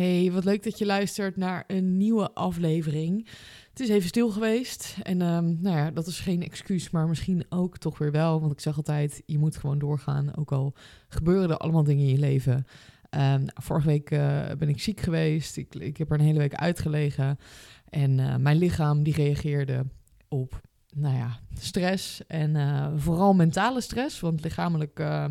Hey, wat leuk dat je luistert naar een nieuwe aflevering. Het is even stil geweest en um, nou ja, dat is geen excuus, maar misschien ook toch weer wel. Want ik zeg altijd, je moet gewoon doorgaan, ook al gebeuren er allemaal dingen in je leven. Um, vorige week uh, ben ik ziek geweest, ik, ik heb er een hele week uitgelegen en uh, mijn lichaam die reageerde op nou ja, stress en uh, vooral mentale stress. Want lichamelijk uh,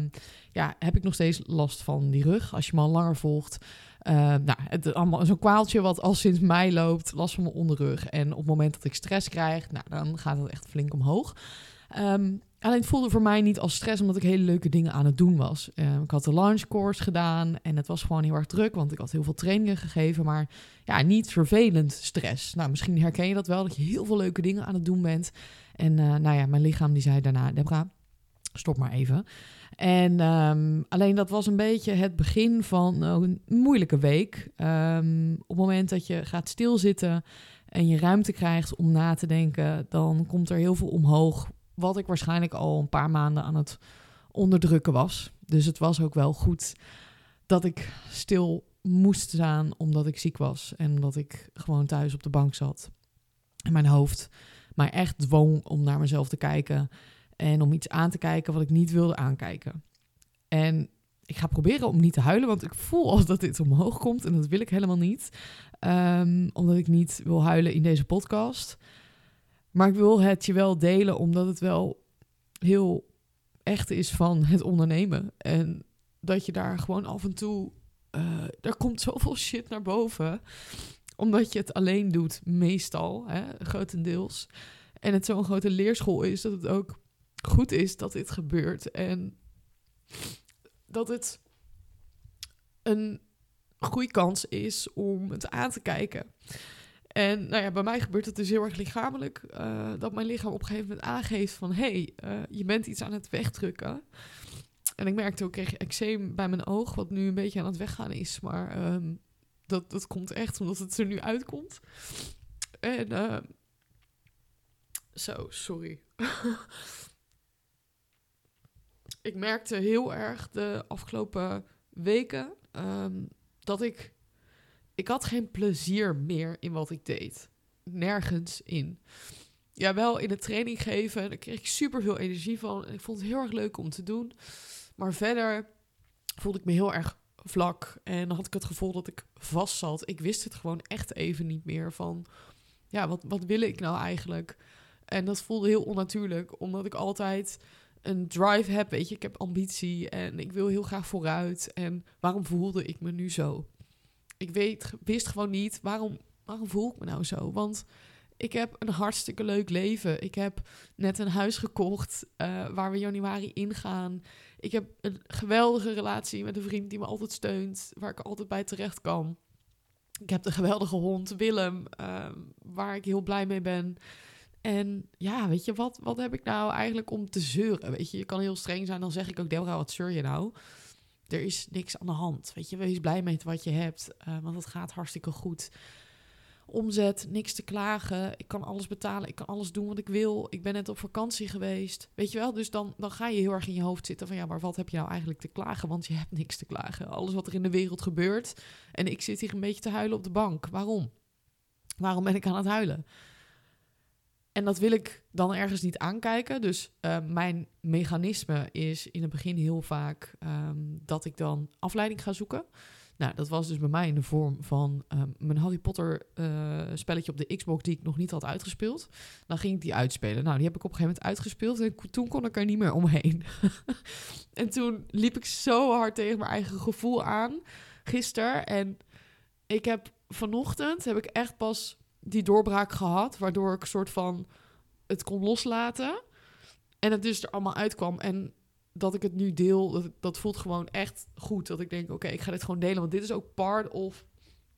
ja, heb ik nog steeds last van die rug. Als je me al langer volgt. Uh, nou, het allemaal zo'n kwaaltje wat al sinds mei loopt, last van mijn onderrug. En op het moment dat ik stress krijg, nou, dan gaat het echt flink omhoog. Um, alleen het voelde voor mij niet als stress, omdat ik hele leuke dingen aan het doen was. Uh, ik had de launch course gedaan en het was gewoon heel erg druk, want ik had heel veel trainingen gegeven. Maar ja, niet vervelend stress. Nou, misschien herken je dat wel, dat je heel veel leuke dingen aan het doen bent. En uh, nou ja, mijn lichaam die zei daarna, Debra, stop maar even. En um, alleen dat was een beetje het begin van uh, een moeilijke week. Um, op het moment dat je gaat stilzitten en je ruimte krijgt om na te denken, dan komt er heel veel omhoog. Wat ik waarschijnlijk al een paar maanden aan het onderdrukken was. Dus het was ook wel goed dat ik stil moest staan omdat ik ziek was. En omdat ik gewoon thuis op de bank zat. En mijn hoofd mij echt dwong om naar mezelf te kijken. En om iets aan te kijken wat ik niet wilde aankijken. En ik ga proberen om niet te huilen, want ik voel al dat dit omhoog komt. En dat wil ik helemaal niet. Um, omdat ik niet wil huilen in deze podcast. Maar ik wil het je wel delen, omdat het wel heel echt is van het ondernemen. En dat je daar gewoon af en toe. Uh, er komt zoveel shit naar boven. Omdat je het alleen doet, meestal, hè, grotendeels. En het zo'n grote leerschool is dat het ook goed is dat dit gebeurt. En dat het een goede kans is om het aan te kijken. En nou ja, bij mij gebeurt het dus heel erg lichamelijk. Uh, dat mijn lichaam op een gegeven moment aangeeft van... hé, hey, uh, je bent iets aan het wegdrukken. En ik merkte ook, ik kreeg eczeem bij mijn oog... wat nu een beetje aan het weggaan is. Maar um, dat, dat komt echt omdat het er nu uitkomt. En... Uh, zo, sorry. ik merkte heel erg de afgelopen weken um, dat ik. Ik had geen plezier meer in wat ik deed. Nergens in. Ja, wel in het training geven. Daar kreeg ik super veel energie van. En ik vond het heel erg leuk om te doen. Maar verder voelde ik me heel erg vlak. En dan had ik het gevoel dat ik vast zat. Ik wist het gewoon echt even niet meer van. Ja, wat, wat wil ik nou eigenlijk? En dat voelde heel onnatuurlijk, omdat ik altijd een drive heb. Weet je, ik heb ambitie en ik wil heel graag vooruit. En waarom voelde ik me nu zo? Ik weet, wist gewoon niet waarom, voel ik me nou zo? Want ik heb een hartstikke leuk leven. Ik heb net een huis gekocht uh, waar we januari ingaan. Ik heb een geweldige relatie met een vriend die me altijd steunt, waar ik altijd bij terecht kan. Ik heb een geweldige hond, Willem, uh, waar ik heel blij mee ben. En ja, weet je, wat, wat heb ik nou eigenlijk om te zeuren? Weet je, je kan heel streng zijn, dan zeg ik ook, Deborah, wat zeur je nou? Er is niks aan de hand, weet je. Wees blij met wat je hebt, uh, want het gaat hartstikke goed. Omzet, niks te klagen. Ik kan alles betalen, ik kan alles doen wat ik wil. Ik ben net op vakantie geweest, weet je wel. Dus dan, dan ga je heel erg in je hoofd zitten van... ja, maar wat heb je nou eigenlijk te klagen? Want je hebt niks te klagen. Alles wat er in de wereld gebeurt. En ik zit hier een beetje te huilen op de bank. Waarom? Waarom ben ik aan het huilen? En dat wil ik dan ergens niet aankijken. Dus uh, mijn mechanisme is in het begin heel vaak um, dat ik dan afleiding ga zoeken. Nou, dat was dus bij mij in de vorm van um, mijn Harry Potter uh, spelletje op de Xbox die ik nog niet had uitgespeeld. Dan ging ik die uitspelen. Nou, die heb ik op een gegeven moment uitgespeeld en toen kon ik er niet meer omheen. en toen liep ik zo hard tegen mijn eigen gevoel aan gisteren. En ik heb vanochtend heb ik echt pas die doorbraak gehad, waardoor ik soort van het kon loslaten. En het dus er allemaal uitkwam. En dat ik het nu deel, dat, dat voelt gewoon echt goed. Dat ik denk, oké, ik ga dit gewoon delen. Want dit is ook part of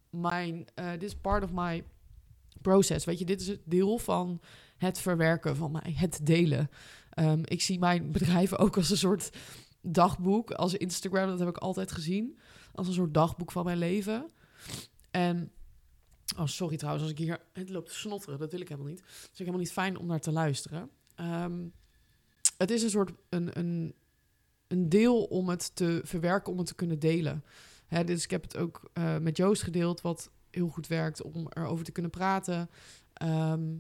mijn, uh, dit is part of my process. Weet je, dit is het deel van het verwerken van mij, het delen. Um, ik zie mijn bedrijven ook als een soort dagboek, als Instagram, dat heb ik altijd gezien. Als een soort dagboek van mijn leven. En Oh, sorry trouwens, als ik hier... Het loopt te snotteren, dat wil ik helemaal niet. Het is helemaal niet fijn om naar te luisteren. Um, het is een soort... Een, een, een deel om het te verwerken, om het te kunnen delen. Hè, dus ik heb het ook eh, met Joost gedeeld, wat heel goed werkt om erover te kunnen praten. Ehm,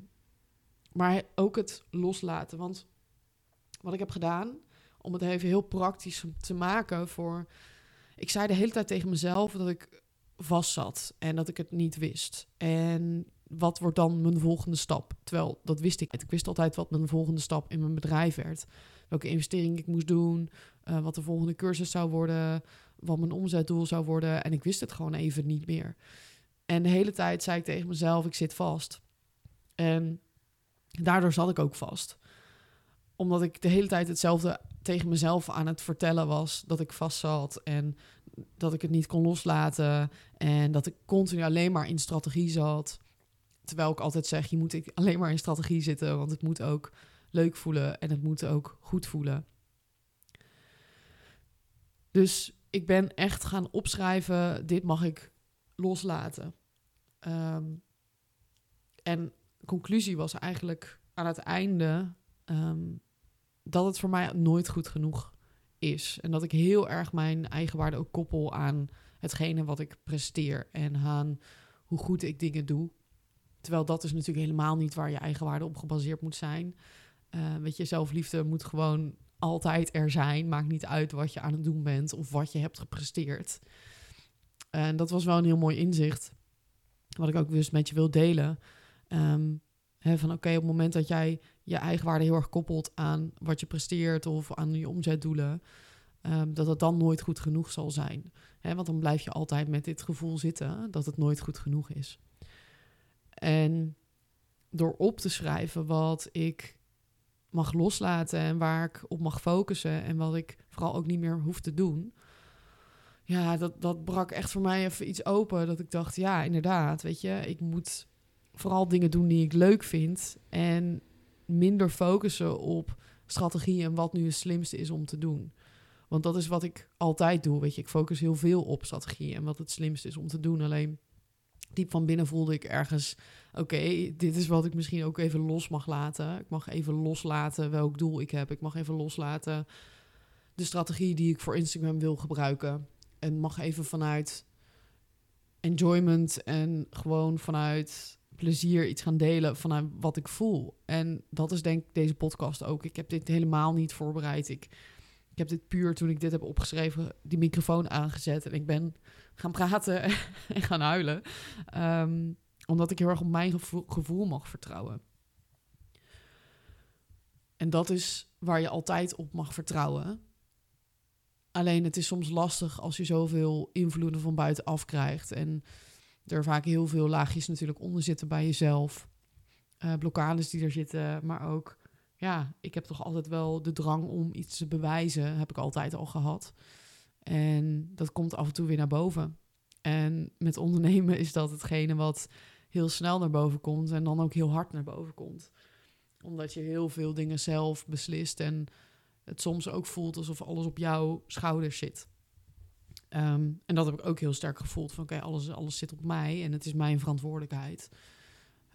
maar ook het loslaten. Want wat ik heb gedaan, om het even heel praktisch te maken voor... Ik zei de hele tijd tegen mezelf dat ik vast zat en dat ik het niet wist. En wat wordt dan mijn volgende stap? Terwijl dat wist ik. Ik wist altijd wat mijn volgende stap in mijn bedrijf werd. Welke investering ik moest doen, uh, wat de volgende cursus zou worden, wat mijn omzetdoel zou worden. En ik wist het gewoon even niet meer. En de hele tijd zei ik tegen mezelf: ik zit vast. En daardoor zat ik ook vast. Omdat ik de hele tijd hetzelfde tegen mezelf aan het vertellen was: dat ik vast zat en dat ik het niet kon loslaten. En dat ik continu alleen maar in strategie zat. Terwijl ik altijd zeg: je moet alleen maar in strategie zitten, want het moet ook leuk voelen en het moet ook goed voelen. Dus ik ben echt gaan opschrijven: dit mag ik loslaten. Um, en conclusie was eigenlijk aan het einde um, dat het voor mij nooit goed genoeg is. En dat ik heel erg mijn eigen waarde ook koppel aan hetgene wat ik presteer en aan hoe goed ik dingen doe. Terwijl dat is natuurlijk helemaal niet waar je eigen waarde op gebaseerd moet zijn. Uh, weet je, zelfliefde moet gewoon altijd er zijn. Maakt niet uit wat je aan het doen bent of wat je hebt gepresteerd. En dat was wel een heel mooi inzicht. Wat ik ook dus met je wil delen. Um, van oké, op het moment dat jij je eigen waarde heel erg koppelt aan wat je presteert of aan je omzetdoelen, um, dat het dan nooit goed genoeg zal zijn. Want dan blijf je altijd met dit gevoel zitten dat het nooit goed genoeg is. En door op te schrijven wat ik mag loslaten en waar ik op mag focussen en wat ik vooral ook niet meer hoef te doen. Ja, dat, dat brak echt voor mij even iets open. Dat ik dacht, ja, inderdaad, weet je, ik moet vooral dingen doen die ik leuk vind. En minder focussen op strategie en wat nu het slimste is om te doen. Want dat is wat ik altijd doe. Weet je, ik focus heel veel op strategie en wat het slimste is om te doen. Alleen diep van binnen voelde ik ergens: oké, dit is wat ik misschien ook even los mag laten. Ik mag even loslaten welk doel ik heb. Ik mag even loslaten de strategie die ik voor Instagram wil gebruiken. En mag even vanuit enjoyment en gewoon vanuit plezier iets gaan delen vanuit wat ik voel. En dat is denk ik deze podcast ook. Ik heb dit helemaal niet voorbereid. Ik, ik heb dit puur toen ik dit heb opgeschreven, die microfoon aangezet en ik ben gaan praten en gaan huilen. Um, omdat ik heel erg op mijn gevoel, gevoel mag vertrouwen. En dat is waar je altijd op mag vertrouwen. Alleen het is soms lastig als je zoveel invloeden van buitenaf krijgt. En er vaak heel veel laagjes natuurlijk onder zitten bij jezelf. Uh, blokkades die er zitten, maar ook, ja, ik heb toch altijd wel de drang om iets te bewijzen, heb ik altijd al gehad. En dat komt af en toe weer naar boven. En met ondernemen is dat hetgene wat heel snel naar boven komt en dan ook heel hard naar boven komt. Omdat je heel veel dingen zelf beslist en het soms ook voelt alsof alles op jouw schouders zit. Um, en dat heb ik ook heel sterk gevoeld van oké, alles, alles zit op mij en het is mijn verantwoordelijkheid.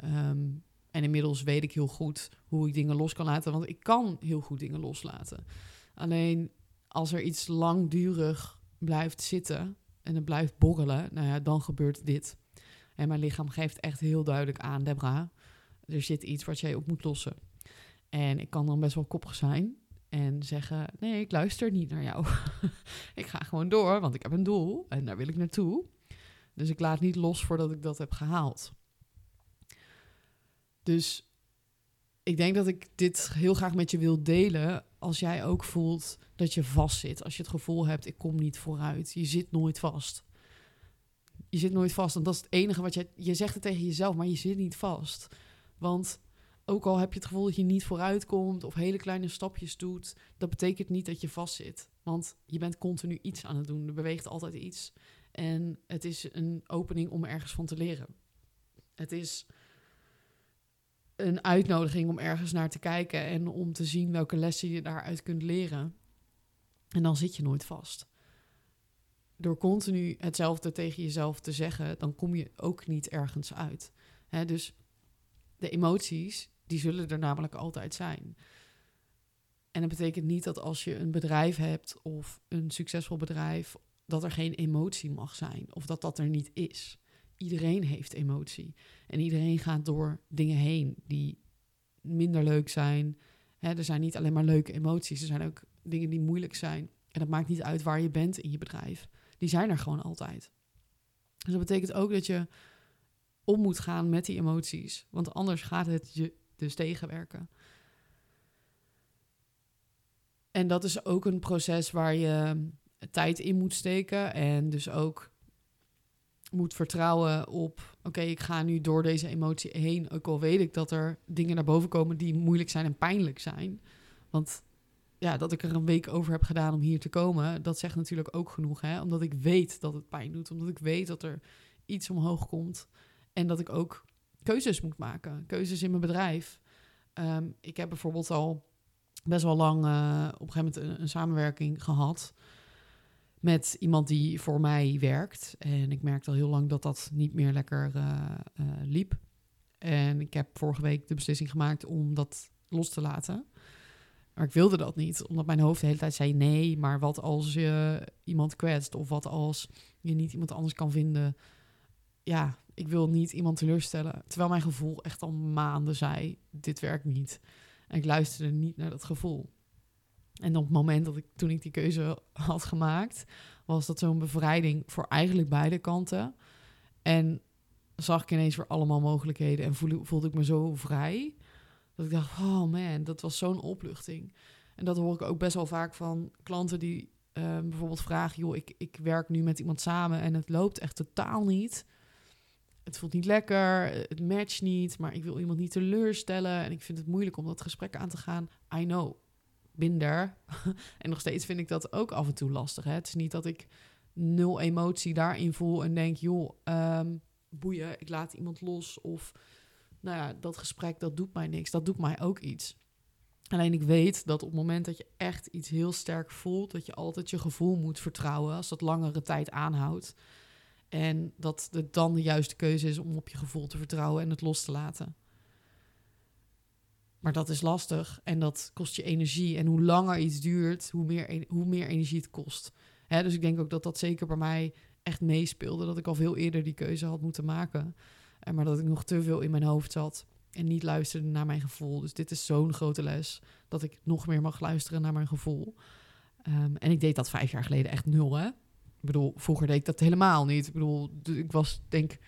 Um, en inmiddels weet ik heel goed hoe ik dingen los kan laten, want ik kan heel goed dingen loslaten. Alleen als er iets langdurig blijft zitten en het blijft borrelen, nou ja, dan gebeurt dit. En mijn lichaam geeft echt heel duidelijk aan, Debra, er zit iets wat jij op moet lossen. En ik kan dan best wel koppig zijn en zeggen: Nee, ik luister niet naar jou. ik ga gewoon door, want ik heb een doel en daar wil ik naartoe. Dus ik laat niet los voordat ik dat heb gehaald. Dus ik denk dat ik dit heel graag met je wil delen. Als jij ook voelt dat je vast zit. Als je het gevoel hebt: ik kom niet vooruit. Je zit nooit vast. Je zit nooit vast. En dat is het enige wat je. Je zegt het tegen jezelf, maar je zit niet vast. Want ook al heb je het gevoel dat je niet vooruit komt of hele kleine stapjes doet, dat betekent niet dat je vastzit. Want je bent continu iets aan het doen. Er beweegt altijd iets. En het is een opening om ergens van te leren. Het is een uitnodiging om ergens naar te kijken en om te zien welke lessen je daaruit kunt leren. En dan zit je nooit vast. Door continu hetzelfde tegen jezelf te zeggen, dan kom je ook niet ergens uit. dus de emoties die zullen er namelijk altijd zijn. En dat betekent niet dat als je een bedrijf hebt of een succesvol bedrijf dat er geen emotie mag zijn of dat dat er niet is. Iedereen heeft emotie. En iedereen gaat door dingen heen die minder leuk zijn. Er zijn niet alleen maar leuke emoties, er zijn ook dingen die moeilijk zijn. En dat maakt niet uit waar je bent in je bedrijf. Die zijn er gewoon altijd. Dus dat betekent ook dat je om moet gaan met die emoties. Want anders gaat het je dus tegenwerken. En dat is ook een proces waar je tijd in moet steken. En dus ook moet vertrouwen op: oké, ik ga nu door deze emotie heen. Ook al weet ik dat er dingen naar boven komen die moeilijk zijn en pijnlijk zijn. Want ja, dat ik er een week over heb gedaan om hier te komen, dat zegt natuurlijk ook genoeg. Hè? Omdat ik weet dat het pijn doet. Omdat ik weet dat er iets omhoog komt. En dat ik ook keuzes moet maken. Keuzes in mijn bedrijf. Ehm, ik heb bijvoorbeeld al best wel lang uh, op een gegeven moment een, samenwerking gehad met iemand die voor mij werkt. En ik merkte al heel lang dat dat niet meer lekker uh, uh, liep. En ik heb vorige week de beslissing gemaakt om dat los te laten. Maar ik wilde dat niet, omdat mijn hoofd de hele tijd zei nee. Maar wat als je iemand kwetst? Of wat als je niet iemand anders kan vinden? Ja, ik wil niet iemand teleurstellen. Terwijl mijn gevoel echt al maanden zei: dit werkt niet. En ik luisterde niet naar dat gevoel. En op het moment dat ik, toen ik die keuze had gemaakt, was dat zo'n bevrijding voor eigenlijk beide kanten. En zag ik ineens weer allemaal mogelijkheden en voelde, voelde ik me zo vrij. Dat ik dacht, oh man, dat was zo'n opluchting. En dat hoor ik ook best wel vaak van klanten die uh, bijvoorbeeld vragen: joh, ik, ik werk nu met iemand samen en het loopt echt totaal niet. Het voelt niet lekker, het matcht niet, maar ik wil iemand niet teleurstellen en ik vind het moeilijk om dat gesprek aan te gaan. I know, binder. en nog steeds vind ik dat ook af en toe lastig. Hè? Het is niet dat ik nul emotie daarin voel en denk, joh, um, boeien, ik laat iemand los of nou ja, dat gesprek, dat doet mij niks. Dat doet mij ook iets. Alleen ik weet dat op het moment dat je echt iets heel sterk voelt, dat je altijd je gevoel moet vertrouwen als dat langere tijd aanhoudt. En dat het dan de juiste keuze is om op je gevoel te vertrouwen en het los te laten. Maar dat is lastig en dat kost je energie. En hoe langer iets duurt, hoe meer, hoe meer energie het kost. Hè, dus ik denk ook dat dat zeker bij mij echt meespeelde. Dat ik al veel eerder die keuze had moeten maken. En maar dat ik nog te veel in mijn hoofd zat en niet luisterde naar mijn gevoel. Dus dit is zo'n grote les dat ik nog meer mag luisteren naar mijn gevoel. Um, en ik deed dat vijf jaar geleden echt nul, hè? Ik bedoel, vroeger deed ik dat helemaal niet. Ik bedoel, ik was denk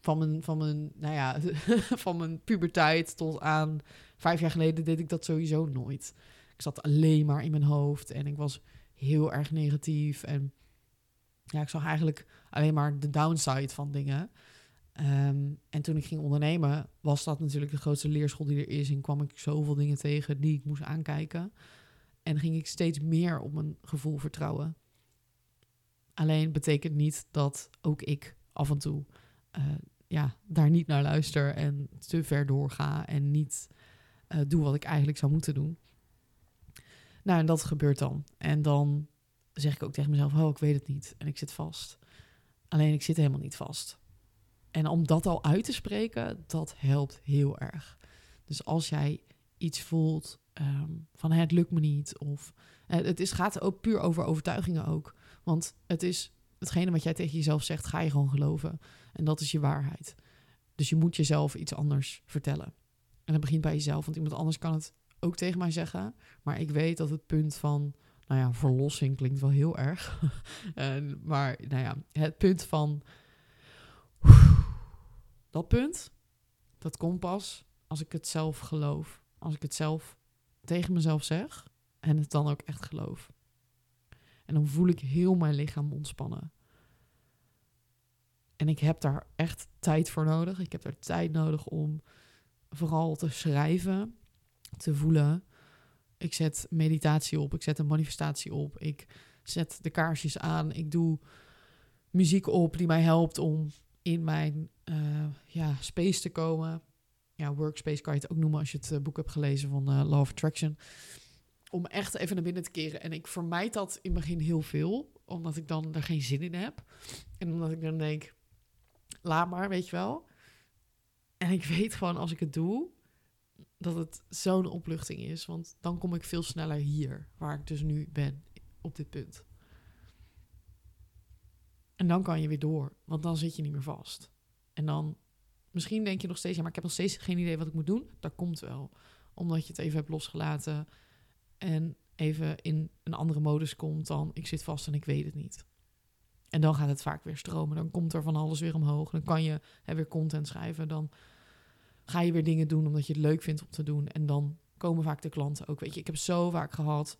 van mijn, van mijn, nou ja, van mijn puberteit tot aan vijf jaar geleden deed ik dat sowieso nooit. Ik zat alleen maar in mijn hoofd en ik was heel erg negatief. En ja, ik zag eigenlijk alleen maar de downside van dingen. Um, en toen ik ging ondernemen, was dat natuurlijk de grootste leerschool die er is. En kwam ik zoveel dingen tegen die ik moest aankijken. En ging ik steeds meer op mijn gevoel vertrouwen. Alleen betekent niet dat ook ik af en toe uh, ja, daar niet naar luister en te ver doorga en niet uh, doe wat ik eigenlijk zou moeten doen. Nou, en dat gebeurt dan. En dan zeg ik ook tegen mezelf: Oh, ik weet het niet. En ik zit vast. Alleen ik zit helemaal niet vast. En om dat al uit te spreken, dat helpt heel erg. Dus als jij iets voelt um, van het lukt me niet, of uh, het is, gaat ook puur over overtuigingen ook. Want het is hetgene wat jij tegen jezelf zegt, ga je gewoon geloven. En dat is je waarheid. Dus je moet jezelf iets anders vertellen. En dat begint bij jezelf, want iemand anders kan het ook tegen mij zeggen. Maar ik weet dat het punt van, nou ja, verlossing klinkt wel heel erg. en, maar nou ja, het punt van dat punt, dat komt pas als ik het zelf geloof. Als ik het zelf tegen mezelf zeg en het dan ook echt geloof. En dan voel ik heel mijn lichaam ontspannen. En ik heb daar echt tijd voor nodig. Ik heb daar tijd nodig om vooral te schrijven, te voelen. Ik zet meditatie op, ik zet een manifestatie op, ik zet de kaarsjes aan, ik doe muziek op die mij helpt om in mijn uh, ja, space te komen. Ja, workspace kan je het ook noemen als je het uh, boek hebt gelezen van uh, Law of Attraction. Om echt even naar binnen te keren. En ik vermijd dat in het begin heel veel, omdat ik dan er geen zin in heb. En omdat ik dan denk, laat maar, weet je wel. En ik weet gewoon als ik het doe, dat het zo'n opluchting is. Want dan kom ik veel sneller hier, waar ik dus nu ben, op dit punt. En dan kan je weer door, want dan zit je niet meer vast. En dan, misschien denk je nog steeds, ja, maar ik heb nog steeds geen idee wat ik moet doen. Dat komt wel, omdat je het even hebt losgelaten en even in een andere modus komt dan ik zit vast en ik weet het niet. En dan gaat het vaak weer stromen. Dan komt er van alles weer omhoog. Dan kan je hè, weer content schrijven. Dan ga je weer dingen doen omdat je het leuk vindt om te doen. En dan komen vaak de klanten ook. Weet je, ik heb zo vaak gehad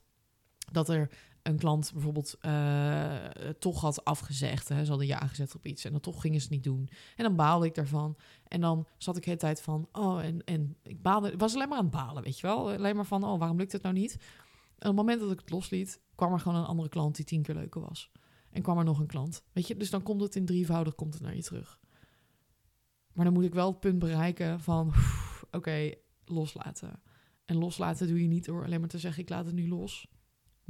dat er een klant bijvoorbeeld uh, toch had afgezegd. Hè, ze hadden ja gezet op iets en dan toch gingen ze het niet doen. En dan baalde ik daarvan. En dan zat ik de hele tijd van, oh, en, en ik baalde. Was alleen maar aan het balen, weet je wel. Alleen maar van, oh, waarom lukt het nou niet? En op het moment dat ik het losliet, kwam er gewoon een andere klant die tien keer leuker was. En kwam er nog een klant. Weet je, dus dan komt het in drievoudig komt het naar je terug. Maar dan moet ik wel het punt bereiken van, oké, loslaten. En loslaten doe je niet door alleen maar te zeggen, ik laat het nu los.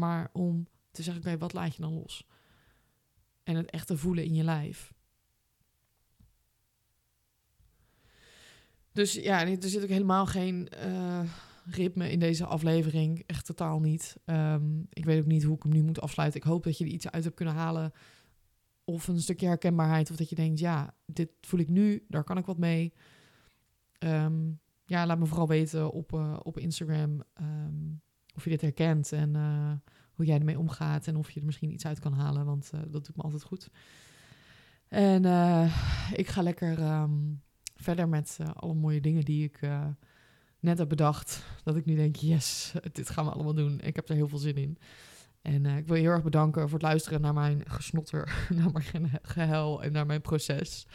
Maar om te zeggen, oké, wat laat je dan los? En het echt te voelen in je lijf. Dus ja, er zit ook helemaal geen uh, ritme in deze aflevering. Echt totaal niet. Um, ik weet ook niet hoe ik hem nu moet afsluiten. Ik hoop dat je er iets uit hebt kunnen halen. Of een stukje herkenbaarheid. Of dat je denkt, ja, dit voel ik nu. Daar kan ik wat mee. Um, ja, laat me vooral weten op, uh, op Instagram. Um, of je dit herkent en uh, hoe jij ermee omgaat. En of je er misschien iets uit kan halen. Want uh, dat doet me altijd goed. En ik ga lekker verder met alle mooie dingen die ik net heb bedacht. Dat ik nu denk, yes, dit gaan we allemaal doen. Ik heb er heel veel zin in. En ik wil je heel erg bedanken voor het luisteren naar mijn gesnotter, naar mijn gehuil en naar mijn proces.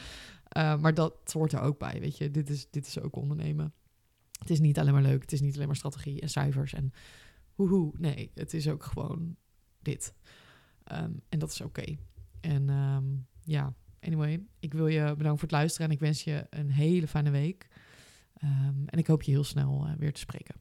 Maar dat hoort er ook bij, weet je. Dit is, dit is ook ondernemen. Het is niet alleen maar leuk, het is niet alleen maar strategie en cijfers en hoehoe. Nee, het is ook gewoon dit. Um, en dat is oké. En um, ja, anyway, ik wil je bedanken voor het luisteren en ik wens je een hele fijne week. Um, en ik hoop je heel snel uh, weer te spreken.